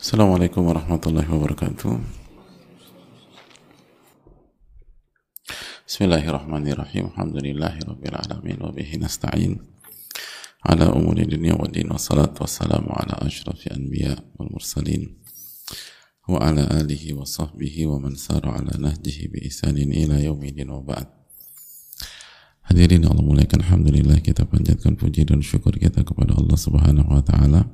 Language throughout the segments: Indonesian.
السلام عليكم ورحمة الله وبركاته بسم الله الرحمن الرحيم الحمد لله رب العالمين وبه نستعين على أمور الدنيا والدين والصلاة والسلام على أشرف الأنبياء والمرسلين وعلى آله وصحبه ومن سار على نهجه بإحسان إلى يوم الدين وبعد Hadirin Allah muliakan Alhamdulillah kita panjatkan puji dan syukur kita kepada Allah Subhanahu wa taala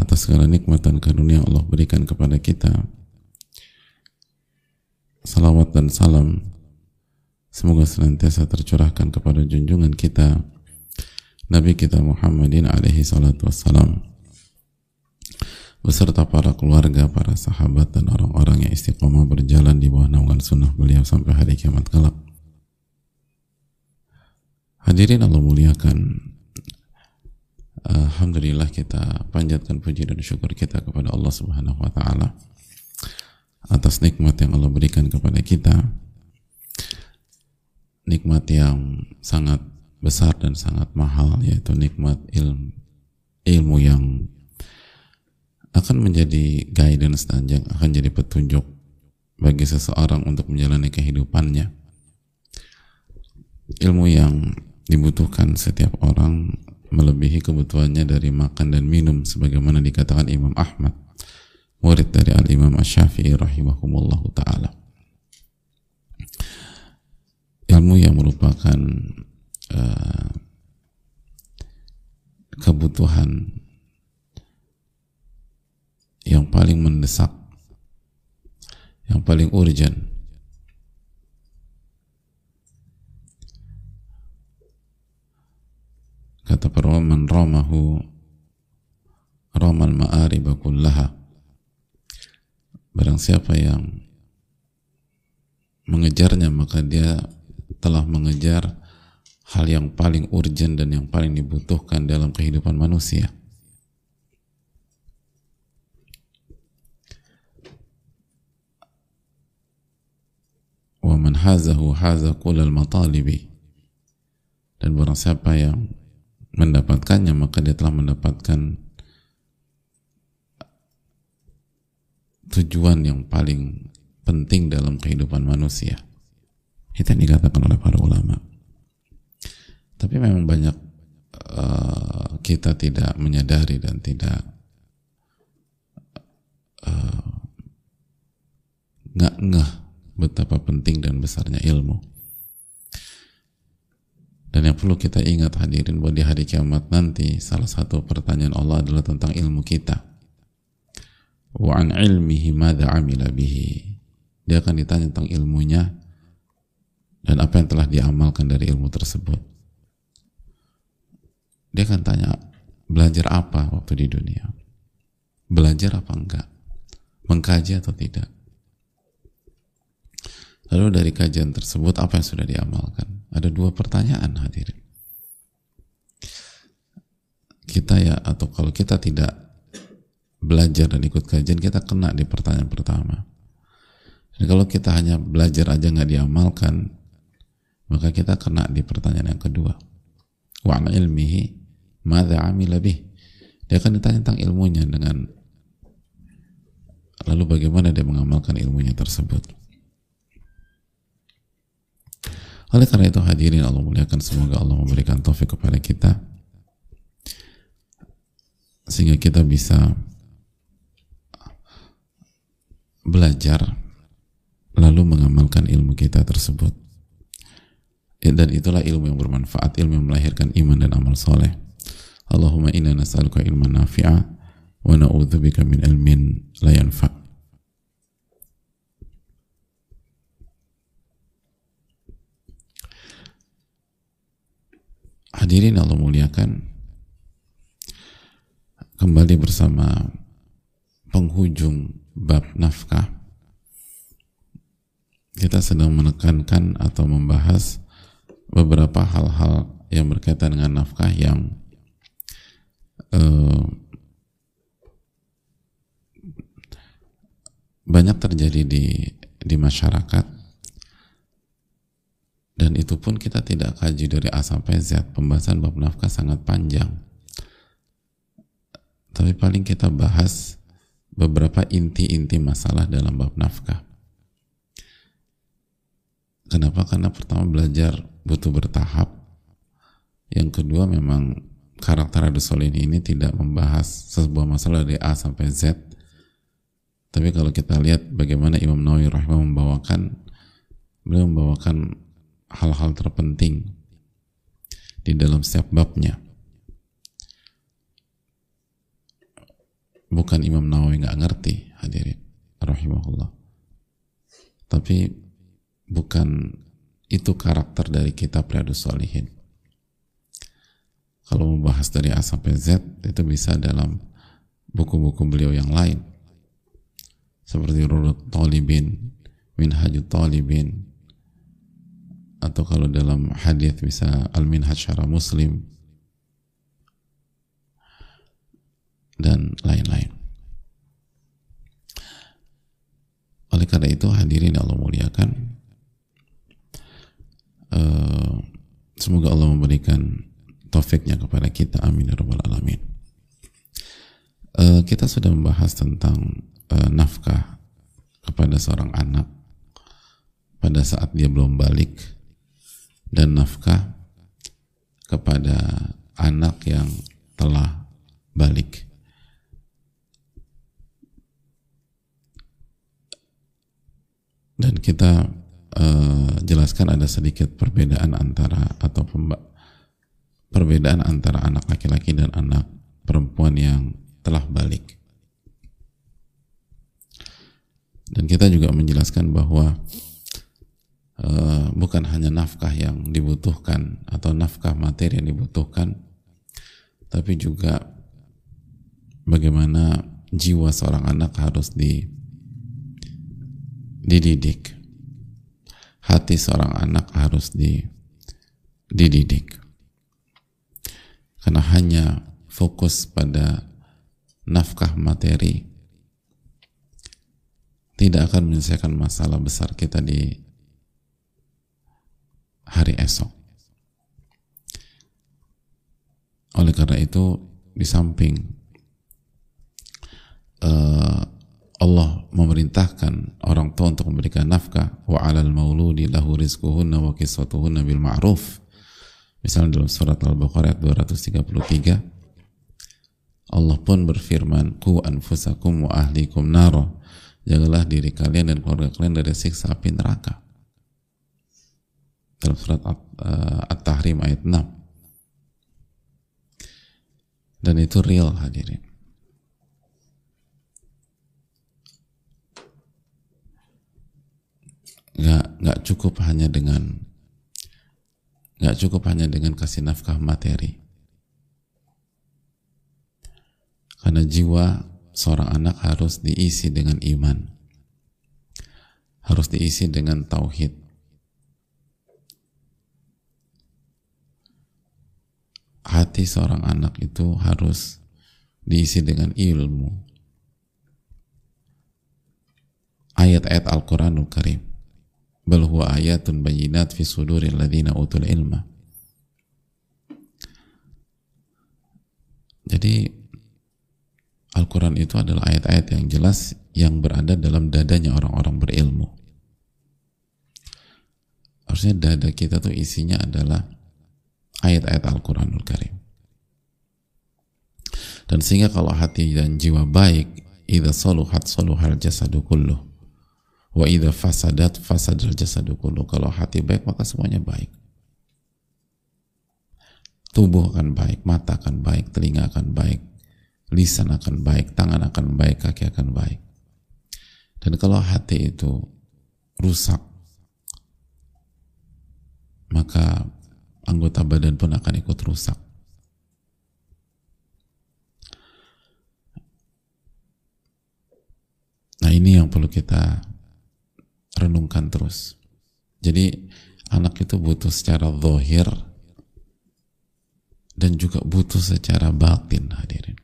atas segala nikmat dan karunia Allah berikan kepada kita. Salawat dan salam semoga senantiasa tercurahkan kepada junjungan kita Nabi kita Muhammadin alaihi salatu wassalam beserta para keluarga, para sahabat dan orang-orang yang istiqomah berjalan di bawah naungan sunnah beliau sampai hari kiamat kelak. Hadirin Allah muliakan Alhamdulillah kita panjatkan puji dan syukur kita kepada Allah Subhanahu wa taala atas nikmat yang Allah berikan kepada kita. Nikmat yang sangat besar dan sangat mahal yaitu nikmat ilmu ilmu yang akan menjadi guidance dan akan jadi petunjuk bagi seseorang untuk menjalani kehidupannya. Ilmu yang dibutuhkan setiap orang melebihi kebutuhannya dari makan dan minum sebagaimana dikatakan Imam Ahmad murid dari Al-Imam Asy-Syafi'i rahimahumullahu taala. Ilmu yang merupakan uh, kebutuhan yang paling mendesak yang paling urgent kata perwaman ramahu ramal ma'ariba kullaha. Barang siapa yang mengejarnya maka dia telah mengejar hal yang paling urgent dan yang paling dibutuhkan dalam kehidupan manusia. Wa man hazahu haza kulal matalibi. Dan barang siapa yang mendapatkannya maka dia telah mendapatkan tujuan yang paling penting dalam kehidupan manusia. Itu yang dikatakan oleh para ulama. Tapi memang banyak uh, kita tidak menyadari dan tidak nggak uh, ngeh betapa penting dan besarnya ilmu dan yang perlu kita ingat hadirin bahwa di hari kiamat nanti salah satu pertanyaan Allah adalah tentang ilmu kita. Wa an ilmihi madza amila bihi. Dia akan ditanya tentang ilmunya dan apa yang telah diamalkan dari ilmu tersebut. Dia akan tanya belajar apa waktu di dunia? Belajar apa enggak? Mengkaji atau tidak? Lalu dari kajian tersebut apa yang sudah diamalkan? Ada dua pertanyaan hadirin. Kita ya atau kalau kita tidak belajar dan ikut kajian kita kena di pertanyaan pertama. Dan kalau kita hanya belajar aja nggak diamalkan, maka kita kena di pertanyaan yang kedua. Wa ilmihi madza amila bih. Dia akan ditanya tentang ilmunya dengan lalu bagaimana dia mengamalkan ilmunya tersebut. Oleh karena itu hadirin Allah muliakan. Semoga Allah memberikan taufik kepada kita sehingga kita bisa belajar lalu mengamalkan ilmu kita tersebut. Dan itulah ilmu yang bermanfaat ilmu yang melahirkan iman dan amal soleh. Allahumma inna nas'aluka ilman nafi'a wa na'udzubika min ilmin la yanfa' Hadirin Allah muliakan. Kembali bersama penghujung bab nafkah. Kita sedang menekankan atau membahas beberapa hal-hal yang berkaitan dengan nafkah yang uh, banyak terjadi di di masyarakat dan itu pun kita tidak kaji dari A sampai Z pembahasan bab nafkah sangat panjang tapi paling kita bahas beberapa inti-inti masalah dalam bab nafkah. Kenapa? Karena pertama belajar butuh bertahap. Yang kedua memang karakter Rasul ini tidak membahas sebuah masalah dari A sampai Z. Tapi kalau kita lihat bagaimana Imam Nawawi rahimah membawakan beliau membawakan hal-hal terpenting di dalam setiap babnya. Bukan Imam Nawawi nggak ngerti hadirin rahimahullah. Tapi bukan itu karakter dari kitab Riyadus Salihin. Kalau membahas dari A sampai Z itu bisa dalam buku-buku beliau yang lain seperti Rurut Talibin, Minhajut Talibin, atau kalau dalam hadis bisa Al-Minhaj Syara Muslim. Dan lain-lain. Oleh karena itu hadirin Allah muliakan uh, semoga Allah memberikan taufiknya kepada kita. Amin ya rabbal alamin. Uh, kita sudah membahas tentang uh, nafkah kepada seorang anak pada saat dia belum balik dan nafkah kepada anak yang telah balik. Dan kita uh, jelaskan ada sedikit perbedaan antara atau perbedaan antara anak laki-laki dan anak perempuan yang telah balik. Dan kita juga menjelaskan bahwa uh, bukan hanya nafkah yang dibutuhkan atau nafkah materi yang dibutuhkan, tapi juga bagaimana jiwa seorang anak harus di, dididik, hati seorang anak harus di, dididik, karena hanya fokus pada nafkah materi tidak akan menyelesaikan masalah besar kita di hari esok. Oleh karena itu, di samping uh, Allah memerintahkan orang tua untuk memberikan nafkah wa 'alal mauludi lahu rizquhunna wa kiswatuhunna bil ma'ruf. Misalnya dalam surat Al-Baqarah 233 Allah pun berfirman ku anfusakum wa ahlikum naro jagalah diri kalian dan keluarga kalian dari siksa api neraka dalam surat uh, At-Tahrim ayat 6 dan itu real hadirin. Nggak nggak cukup hanya dengan nggak cukup hanya dengan kasih nafkah materi. Karena jiwa seorang anak harus diisi dengan iman. Harus diisi dengan tauhid hati seorang anak itu harus diisi dengan ilmu. Ayat-ayat Al-Quranul Karim. Bal huwa ayatun bayinat fi suduril ladina utul ilma. Jadi Al-Quran itu adalah ayat-ayat yang jelas yang berada dalam dadanya orang-orang berilmu. Harusnya dada kita tuh isinya adalah ayat-ayat Al-Quranul Karim. Dan sehingga kalau hati dan jiwa baik, idza saluhat saluhal jasadu kulluh. Wa idza fasadat fasadal jasadu kulluh. Kalau hati baik maka semuanya baik. Tubuh akan baik, mata akan baik, telinga akan baik, lisan akan baik, tangan akan baik, kaki akan baik. Dan kalau hati itu rusak, maka anggota badan pun akan ikut rusak. Nah ini yang perlu kita renungkan terus. Jadi anak itu butuh secara zahir dan juga butuh secara batin hadirin.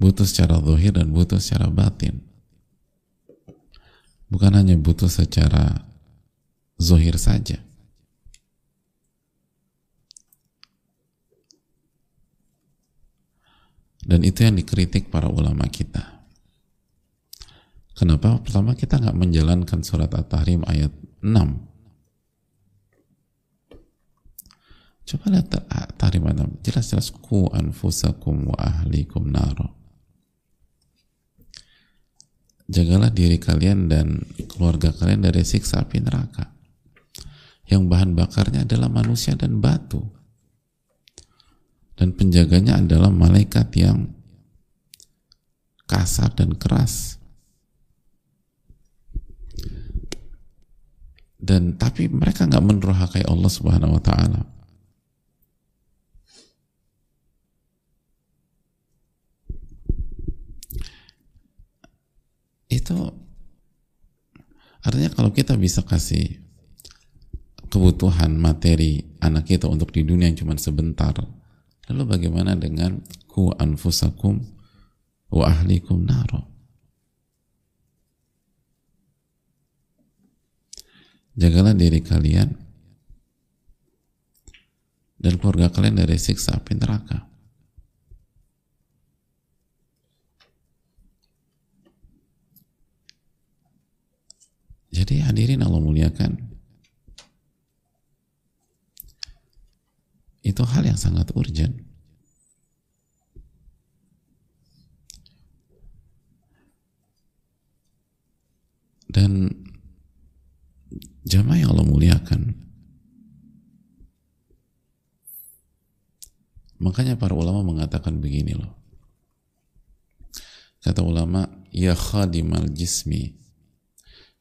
Butuh secara zahir dan butuh secara batin. Bukan hanya butuh secara zohir saja. Dan itu yang dikritik para ulama kita. Kenapa? Pertama kita nggak menjalankan surat At-Tahrim ayat 6. Coba lihat Tahrim ayat 6. Jelas-jelas ku anfusakum wa ahlikum naro. Jagalah diri kalian dan keluarga kalian dari siksa api neraka. Yang bahan bakarnya adalah manusia dan batu. Dan penjaganya adalah malaikat yang kasar dan keras. Dan tapi mereka nggak menrohakai Allah Subhanahu Wa Taala. Itu artinya kalau kita bisa kasih kebutuhan materi anak kita untuk di dunia yang cuma sebentar Lalu bagaimana dengan ku anfusakum wa ahlikum naro? Jagalah diri kalian dan keluarga kalian dari siksa api neraka. Jadi hadirin Allah muliakan itu hal yang sangat urgent. Dan jamaah yang Allah muliakan. Makanya para ulama mengatakan begini loh. Kata ulama, ya khadimal jismi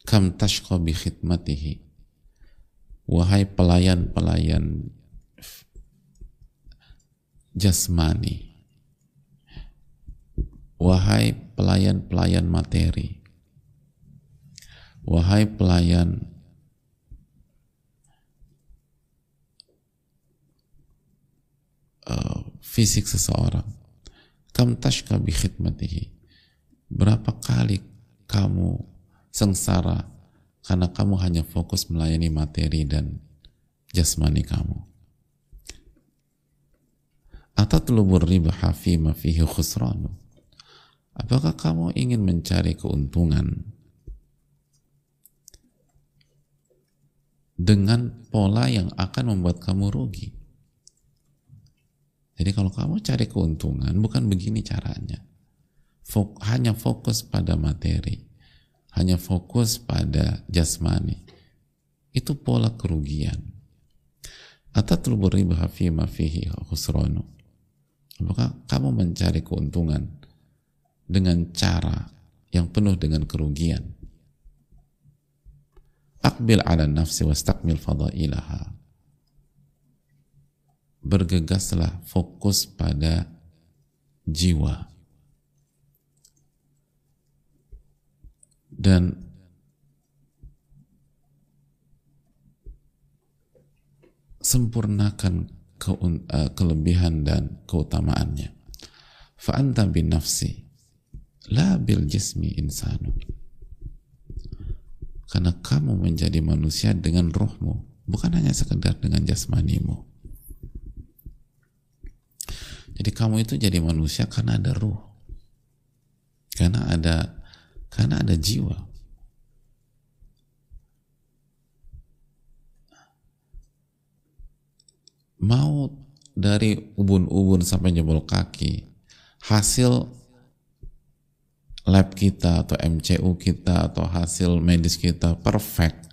kam tashqa bi khidmatihi. Wahai pelayan-pelayan jasmani. Wahai pelayan-pelayan materi. Wahai pelayan uh, fisik seseorang. Kam tashka bi khidmatihi. Berapa kali kamu sengsara karena kamu hanya fokus melayani materi dan jasmani kamu atatlubur ribaha fihi khusranu. Apakah kamu ingin mencari keuntungan dengan pola yang akan membuat kamu rugi? Jadi kalau kamu cari keuntungan bukan begini caranya. Fok, hanya fokus pada materi hanya fokus pada jasmani. Itu pola kerugian. Atatlubur ribaha fima fihi khusranu Apakah kamu mencari keuntungan dengan cara yang penuh dengan kerugian? Akbil ala nafsi wastakmil fadailaha. Bergegaslah fokus pada jiwa. Dan sempurnakan ke, uh, eh, kelebihan dan keutamaannya. Fa'anta bin nafsi la bil jismi insanu. Karena kamu menjadi manusia dengan rohmu, bukan hanya sekedar dengan jasmanimu. Jadi kamu itu jadi manusia karena ada ruh. Karena ada karena ada jiwa. Mau dari ubun-ubun sampai jebol kaki hasil lab kita atau MCU kita atau hasil medis kita perfect.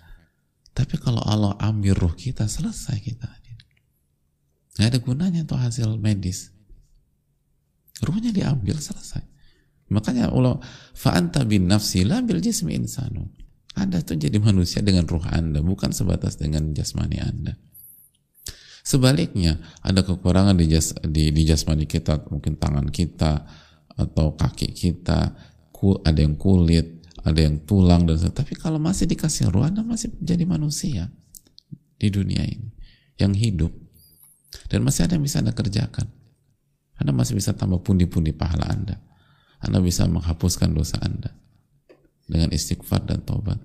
Tapi kalau Allah ambil ruh kita selesai kita. Nggak ada gunanya tuh hasil medis. Ruhnya diambil selesai. Makanya Allah fa'anta bin nafsi la bil jismi insanu. Anda tuh jadi manusia dengan ruh anda bukan sebatas dengan jasmani anda Sebaliknya, ada kekurangan di, jas, di, di jasmani kita, mungkin tangan kita atau kaki kita, ada yang kulit, ada yang tulang dan tapi kalau masih dikasih ruh, Anda masih jadi manusia di dunia ini yang hidup dan masih ada yang bisa Anda kerjakan. Anda masih bisa tambah pundi-pundi pahala Anda. Anda bisa menghapuskan dosa Anda dengan istighfar dan tobat.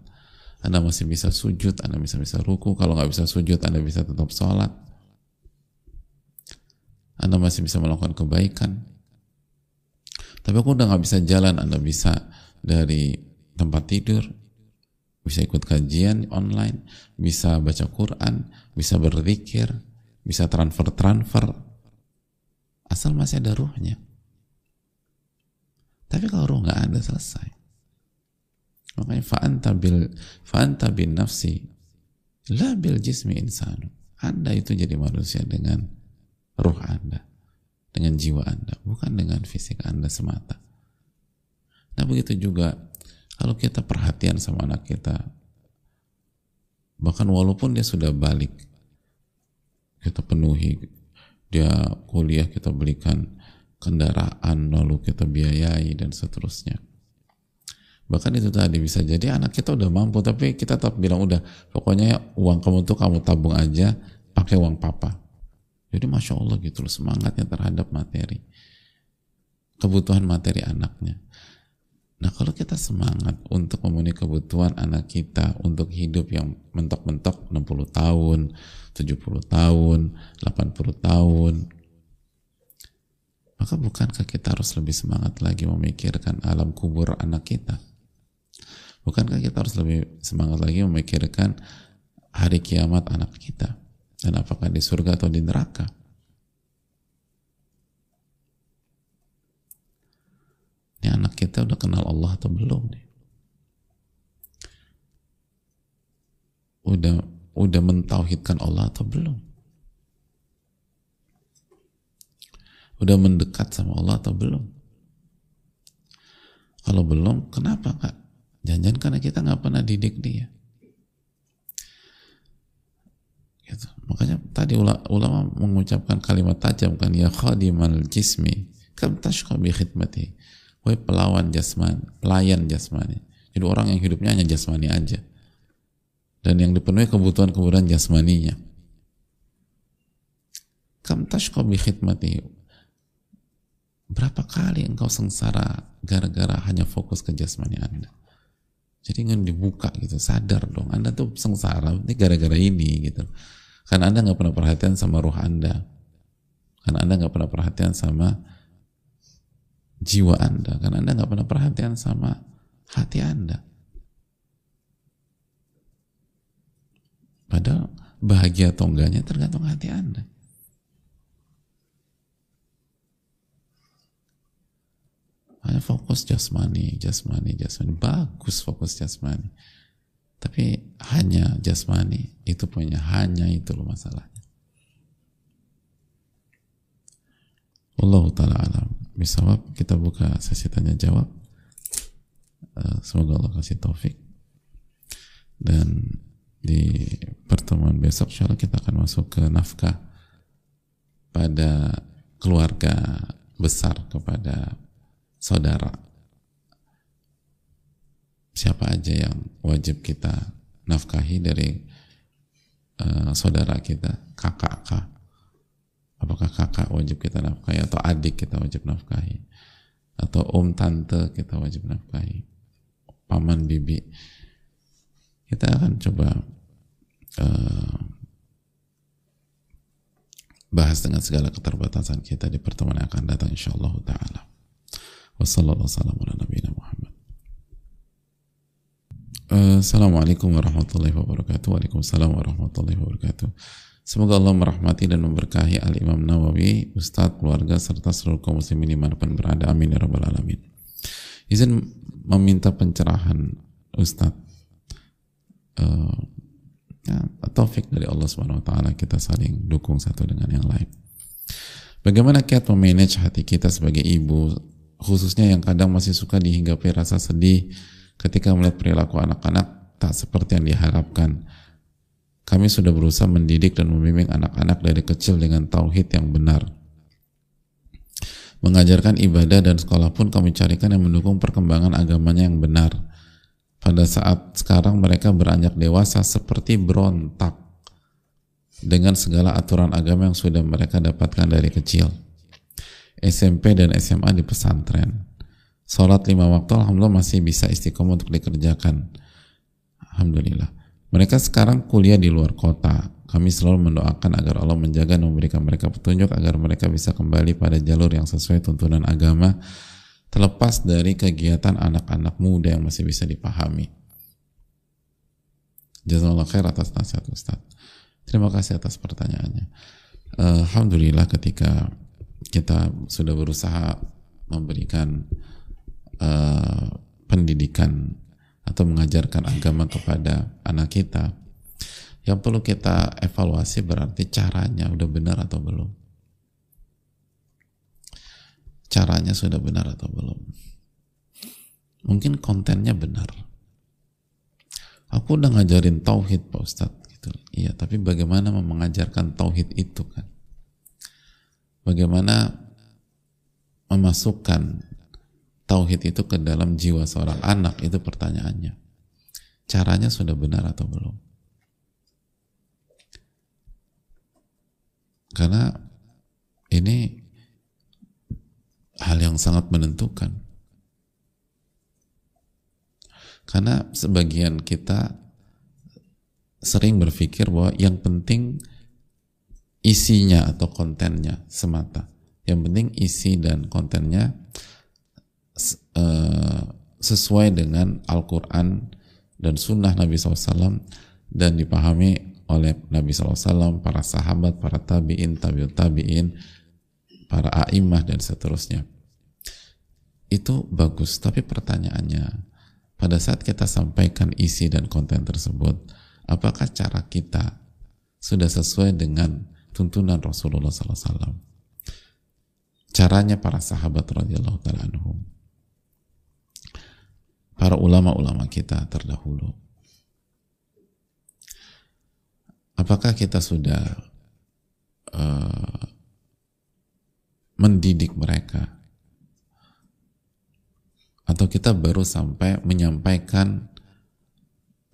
Anda masih bisa sujud, Anda bisa bisa ruku. Kalau nggak bisa sujud, Anda bisa tetap sholat. Anda masih bisa melakukan kebaikan. Tapi aku udah nggak bisa jalan, Anda bisa dari tempat tidur, bisa ikut kajian online, bisa baca Quran, bisa berzikir, bisa transfer-transfer, asal masih ada ruhnya. Tapi kalau ruh nggak ada selesai. Makanya fa'anta bil fa'anta bin nafsi la bil jismi insanu. Anda itu jadi manusia dengan ruh Anda, dengan jiwa Anda, bukan dengan fisik Anda semata. Nah begitu juga kalau kita perhatian sama anak kita, bahkan walaupun dia sudah balik, kita penuhi, dia kuliah kita belikan kendaraan, lalu kita biayai dan seterusnya. Bahkan itu tadi bisa jadi anak kita udah mampu, tapi kita tetap bilang udah, pokoknya uang kamu tuh kamu tabung aja, pakai uang papa. Jadi masya Allah gitu loh semangatnya terhadap materi, kebutuhan materi anaknya. Nah kalau kita semangat untuk memenuhi kebutuhan anak kita untuk hidup yang mentok-mentok 60 tahun, 70 tahun, 80 tahun, maka bukankah kita harus lebih semangat lagi memikirkan alam kubur anak kita? Bukankah kita harus lebih semangat lagi memikirkan hari kiamat anak kita? Dan apakah di surga atau di neraka? ini anak kita udah kenal Allah atau belum nih? Udah udah mentauhidkan Allah atau belum? Udah mendekat sama Allah atau belum? Kalau belum kenapa kak? Jangan-jangan karena kita nggak pernah didik dia gitu. makanya tadi ulama mengucapkan kalimat tajam kan ya khadimal jismi kam tashqa bi khidmati Wahai pelawan jasmani, pelayan jasmani. Jadi orang yang hidupnya hanya jasmani aja. Dan yang dipenuhi kebutuhan-kebutuhan jasmaninya. Kam tashqa bi khidmati. Berapa kali engkau sengsara gara-gara hanya fokus ke jasmani Anda? Jadi ingin dibuka gitu, sadar dong. Anda tuh sengsara, ini gara-gara ini gitu. Karena Anda nggak pernah perhatian sama ruh Anda. Karena Anda nggak pernah perhatian sama jiwa Anda karena Anda nggak pernah perhatian sama hati Anda. Padahal bahagia atau enggaknya tergantung hati Anda. Hanya fokus jasmani, jasmani, jasmani. Bagus fokus jasmani. Tapi hanya jasmani, itu punya hanya itu loh masalahnya. Allah ta'ala alam. Bisawab kita buka sesi tanya jawab. Uh, semoga Allah kasih taufik. Dan di pertemuan besok insya kita akan masuk ke nafkah pada keluarga besar kepada saudara siapa aja yang wajib kita nafkahi dari uh, saudara kita kakak kakak apakah kakak wajib kita nafkahi atau adik kita wajib nafkahi? Atau om tante kita wajib nafkahi? Paman bibi? Kita akan coba uh, bahas dengan segala keterbatasan kita di pertemuan yang akan datang insyaallah taala. Wassalamualaikum warahmatullahi uh, Assalamualaikum warahmatullahi wabarakatuh Waalaikumsalam warahmatullahi wabarakatuh Semoga Allah merahmati dan memberkahi Al-Imam Nawawi, Ustadz, keluarga, serta seluruh kaum muslimin di mana pun berada. Amin ya rabbal alamin. Izin meminta pencerahan Ustadz. Uh, ya, taufik dari Allah Subhanahu wa taala kita saling dukung satu dengan yang lain. Bagaimana kiat memanage hati kita sebagai ibu, khususnya yang kadang masih suka dihinggapi rasa sedih ketika melihat perilaku anak-anak tak seperti yang diharapkan kami sudah berusaha mendidik dan membimbing anak-anak dari kecil dengan tauhid yang benar. Mengajarkan ibadah dan sekolah pun kami carikan yang mendukung perkembangan agamanya yang benar. Pada saat sekarang mereka beranjak dewasa seperti berontak dengan segala aturan agama yang sudah mereka dapatkan dari kecil. SMP dan SMA di pesantren. Sholat lima waktu Alhamdulillah masih bisa istiqomah untuk dikerjakan. Alhamdulillah mereka sekarang kuliah di luar kota. Kami selalu mendoakan agar Allah menjaga dan memberikan mereka petunjuk agar mereka bisa kembali pada jalur yang sesuai tuntunan agama terlepas dari kegiatan anak-anak muda yang masih bisa dipahami. Jazakallah khair atas nasihat Ustaz. Terima kasih atas pertanyaannya. Alhamdulillah ketika kita sudah berusaha memberikan uh, pendidikan atau mengajarkan agama kepada anak kita, yang perlu kita evaluasi berarti caranya udah benar atau belum? Caranya sudah benar atau belum? Mungkin kontennya benar. Aku udah ngajarin tauhid Pak Ustadz gitu. Iya tapi bagaimana mengajarkan tauhid itu kan? Bagaimana memasukkan tauhid itu ke dalam jiwa seorang anak itu pertanyaannya caranya sudah benar atau belum karena ini hal yang sangat menentukan. Karena sebagian kita sering berpikir bahwa yang penting isinya atau kontennya semata. Yang penting isi dan kontennya uh, sesuai dengan Al-Quran dan Sunnah Nabi SAW dan dipahami oleh Nabi SAW, para sahabat, para tabi'in, tabi'ut tabi'in, para a'imah dan seterusnya. Itu bagus tapi pertanyaannya pada saat kita sampaikan isi dan konten tersebut apakah cara kita sudah sesuai dengan tuntunan Rasulullah SAW? Caranya para sahabat radhiyallahu taala anhum para ulama-ulama kita terdahulu. Apakah kita sudah uh, mendidik mereka? Atau kita baru sampai menyampaikan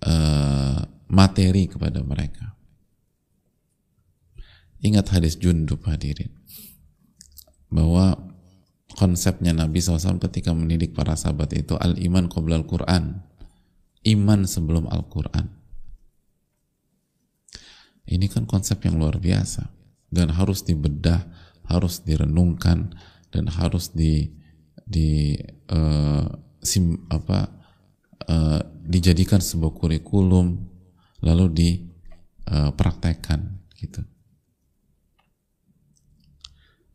uh, materi kepada mereka? Ingat hadis Jundub hadirin bahwa konsepnya Nabi SAW ketika mendidik para sahabat itu al-iman qabla al-Quran. Iman sebelum Al-Quran. Ini kan konsep yang luar biasa. Dan harus dibedah harus direnungkan dan harus di di uh, sim, apa uh, dijadikan sebuah kurikulum lalu dipraktekkan eh, gitu.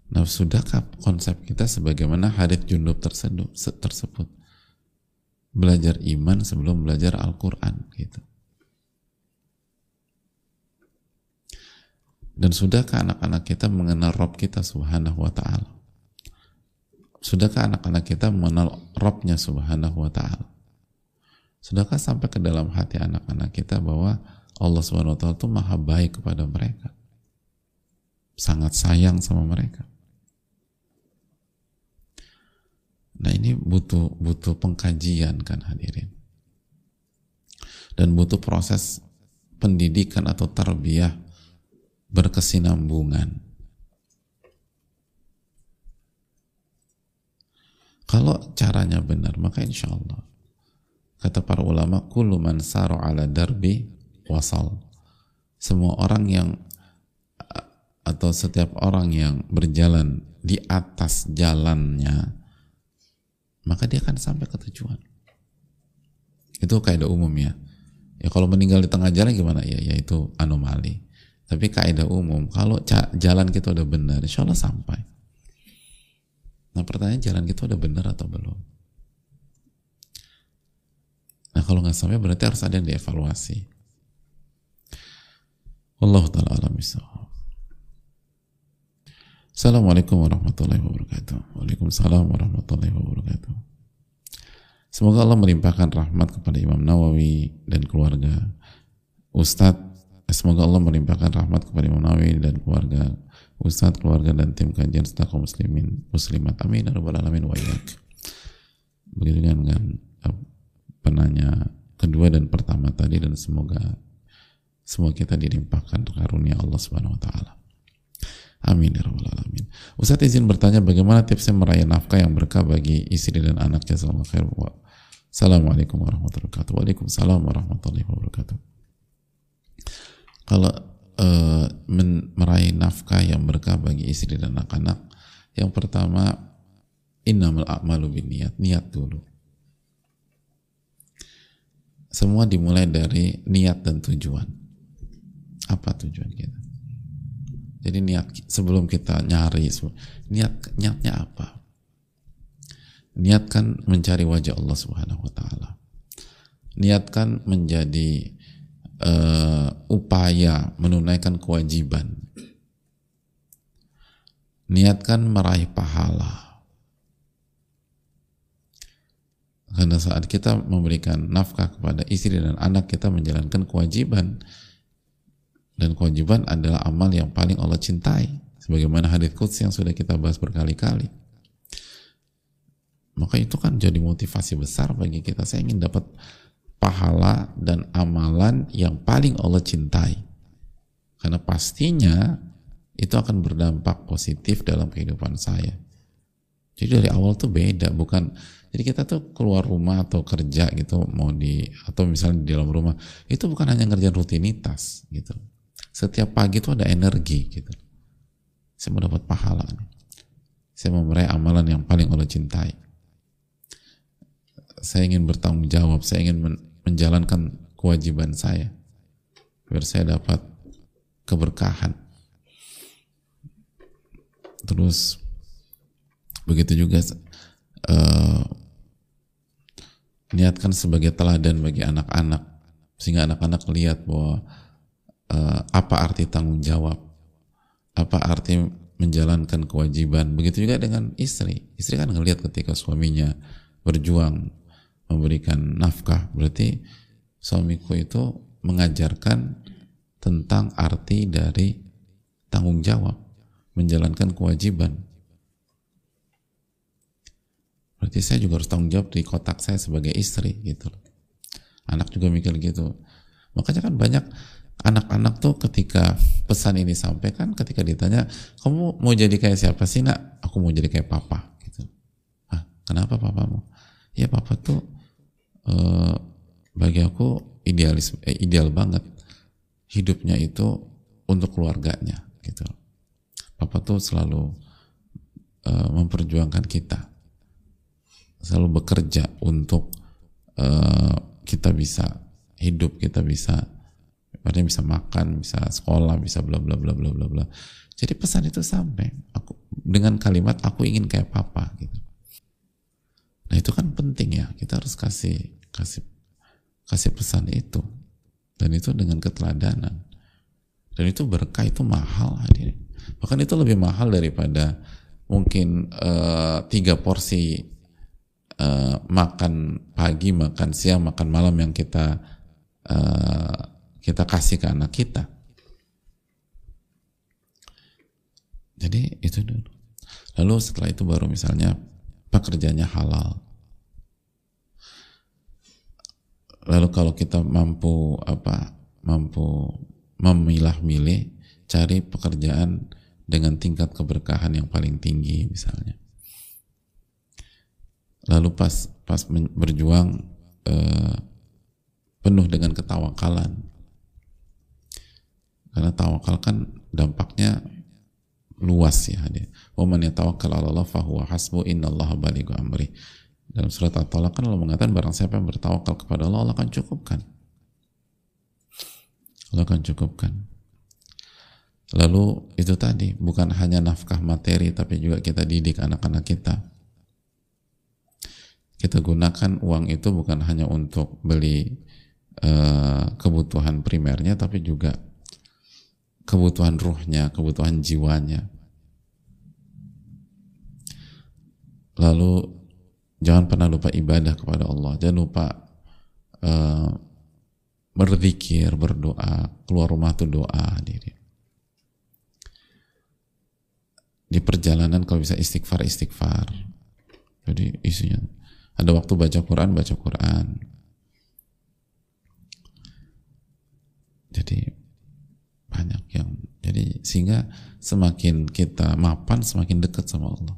Nah, sudahkah konsep kita sebagaimana hadits junub tersebut, tersebut? Belajar iman sebelum belajar Al-Quran gitu. Dan sudahkah anak-anak kita mengenal Rob kita subhanahu wa ta'ala? Sudahkah anak-anak kita mengenal Robnya subhanahu wa ta'ala? Sudahkah sampai ke dalam hati anak-anak kita bahwa Allah subhanahu wa ta'ala itu maha baik kepada mereka? Sangat sayang sama mereka. Nah ini butuh butuh pengkajian kan hadirin. Dan butuh proses pendidikan atau tarbiyah berkesinambungan. Kalau caranya benar, maka insya Allah kata para ulama, kullu man saro ala darbi wasal. Semua orang yang atau setiap orang yang berjalan di atas jalannya, maka dia akan sampai ke tujuan. Itu kaidah umum ya. Ya kalau meninggal di tengah jalan gimana ya? Yaitu anomali. Tapi kaidah umum, kalau jalan kita udah benar, insya Allah sampai. Nah pertanyaan jalan kita udah benar atau belum? Nah kalau nggak sampai berarti harus ada yang dievaluasi. Allah taala alam Assalamualaikum warahmatullahi wabarakatuh. Waalaikumsalam warahmatullahi wabarakatuh. Semoga Allah melimpahkan rahmat kepada Imam Nawawi dan keluarga, Ustadz Semoga Allah melimpahkan rahmat kepada Imam Nawawi dan keluarga Ustadz, keluarga dan tim kajian serta kaum muslimin muslimat. Amin ya rabbal alamin wa Begitu dengan penanya kedua dan pertama tadi dan semoga semua kita dilimpahkan karunia Allah Subhanahu wa taala. Amin ya rabbal alamin. Ustadz izin bertanya bagaimana tipsnya meraih nafkah yang berkah bagi istri dan anak jazakallahu khair. Assalamualaikum warahmatullahi wabarakatuh. Waalaikumsalam warahmatullahi wabarakatuh kalau uh, meraih nafkah yang berkah bagi istri dan anak-anak yang pertama innamal a'malu niat niat dulu semua dimulai dari niat dan tujuan apa tujuan kita jadi niat sebelum kita nyari niat niatnya apa? Niatkan mencari wajah Allah Subhanahu wa taala. Niatkan menjadi uh, upaya menunaikan kewajiban. Niatkan meraih pahala. Karena saat kita memberikan nafkah kepada istri dan anak kita menjalankan kewajiban dan kewajiban adalah amal yang paling Allah cintai sebagaimana hadis quds yang sudah kita bahas berkali-kali. Maka itu kan jadi motivasi besar bagi kita. Saya ingin dapat pahala dan amalan yang paling Allah cintai. Karena pastinya itu akan berdampak positif dalam kehidupan saya. Jadi dari awal tuh beda bukan. Jadi kita tuh keluar rumah atau kerja gitu mau di atau misalnya di dalam rumah itu bukan hanya ngerjain rutinitas gitu setiap pagi itu ada energi gitu. Saya mau dapat pahala nih. saya mau meraih amalan yang paling Allah cintai. Saya ingin bertanggung jawab saya ingin menjalankan kewajiban saya biar saya dapat keberkahan. Terus begitu juga uh, niatkan sebagai teladan bagi anak-anak. Sehingga anak-anak lihat bahwa uh, apa arti tanggung jawab, apa arti menjalankan kewajiban. Begitu juga dengan istri. Istri kan ngelihat ketika suaminya berjuang memberikan nafkah, berarti suamiku itu mengajarkan tentang arti dari tanggung jawab, menjalankan kewajiban. Berarti saya juga harus tanggung jawab di kotak saya sebagai istri gitu. Anak juga mikir gitu. Makanya kan banyak anak-anak tuh ketika pesan ini sampaikan ketika ditanya kamu mau jadi kayak siapa sih nak? Aku mau jadi kayak papa gitu. Ah kenapa papa mau ya papa tuh uh, bagi aku idealis eh, ideal banget hidupnya itu untuk keluarganya gitu. Papa tuh selalu uh, memperjuangkan kita selalu bekerja untuk uh, kita bisa hidup kita bisa Bisa makan, bisa sekolah, bisa bla bla bla bla bla bla. Jadi pesan itu sampai aku dengan kalimat aku ingin kayak papa gitu. Nah itu kan penting ya kita harus kasih kasih kasih pesan itu dan itu dengan keteladanan dan itu berkah itu mahal hadirin bahkan itu lebih mahal daripada mungkin uh, tiga porsi uh, makan pagi makan siang makan malam yang kita uh, kita kasih ke anak kita. Jadi itu dulu. Lalu setelah itu baru misalnya pekerjaannya halal. Lalu kalau kita mampu apa mampu memilah-milih cari pekerjaan dengan tingkat keberkahan yang paling tinggi misalnya. Lalu pas pas berjuang eh, penuh dengan ketawakalan karena tawakal kan dampaknya luas ya dia. Wa man yatawakkal 'ala Allah fa huwa hasbu innallaha balighu amri. Dalam surat At-Talaq kan Allah mengatakan barang siapa yang bertawakal kepada Allah Allah akan cukupkan. Allah akan cukupkan. Lalu itu tadi bukan hanya nafkah materi tapi juga kita didik anak-anak kita. Kita gunakan uang itu bukan hanya untuk beli uh, kebutuhan primernya tapi juga kebutuhan ruhnya, kebutuhan jiwanya. Lalu jangan pernah lupa ibadah kepada Allah, jangan lupa uh, berzikir, berdoa, keluar rumah tuh doa diri. Di perjalanan kalau bisa istighfar istighfar. Jadi isunya ada waktu baca Quran baca Quran. Jadi banyak yang jadi sehingga semakin kita mapan semakin dekat sama Allah.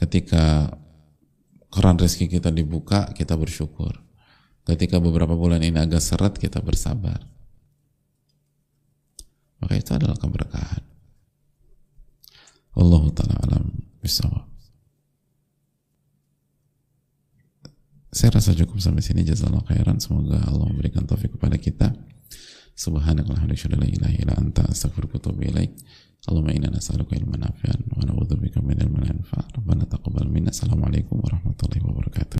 Ketika koran rezeki kita dibuka kita bersyukur. Ketika beberapa bulan ini agak seret kita bersabar. Maka itu adalah keberkahan. Allah taala alam bisawab. Saya rasa cukup sampai sini. Jazakallah khairan. Semoga Allah memberikan taufik kepada kita subhanakallahumma la ilaha illa anta astaghfiruka wa wa na'udzubika min ilmin la yanfa' rabbana warahmatullahi wabarakatuh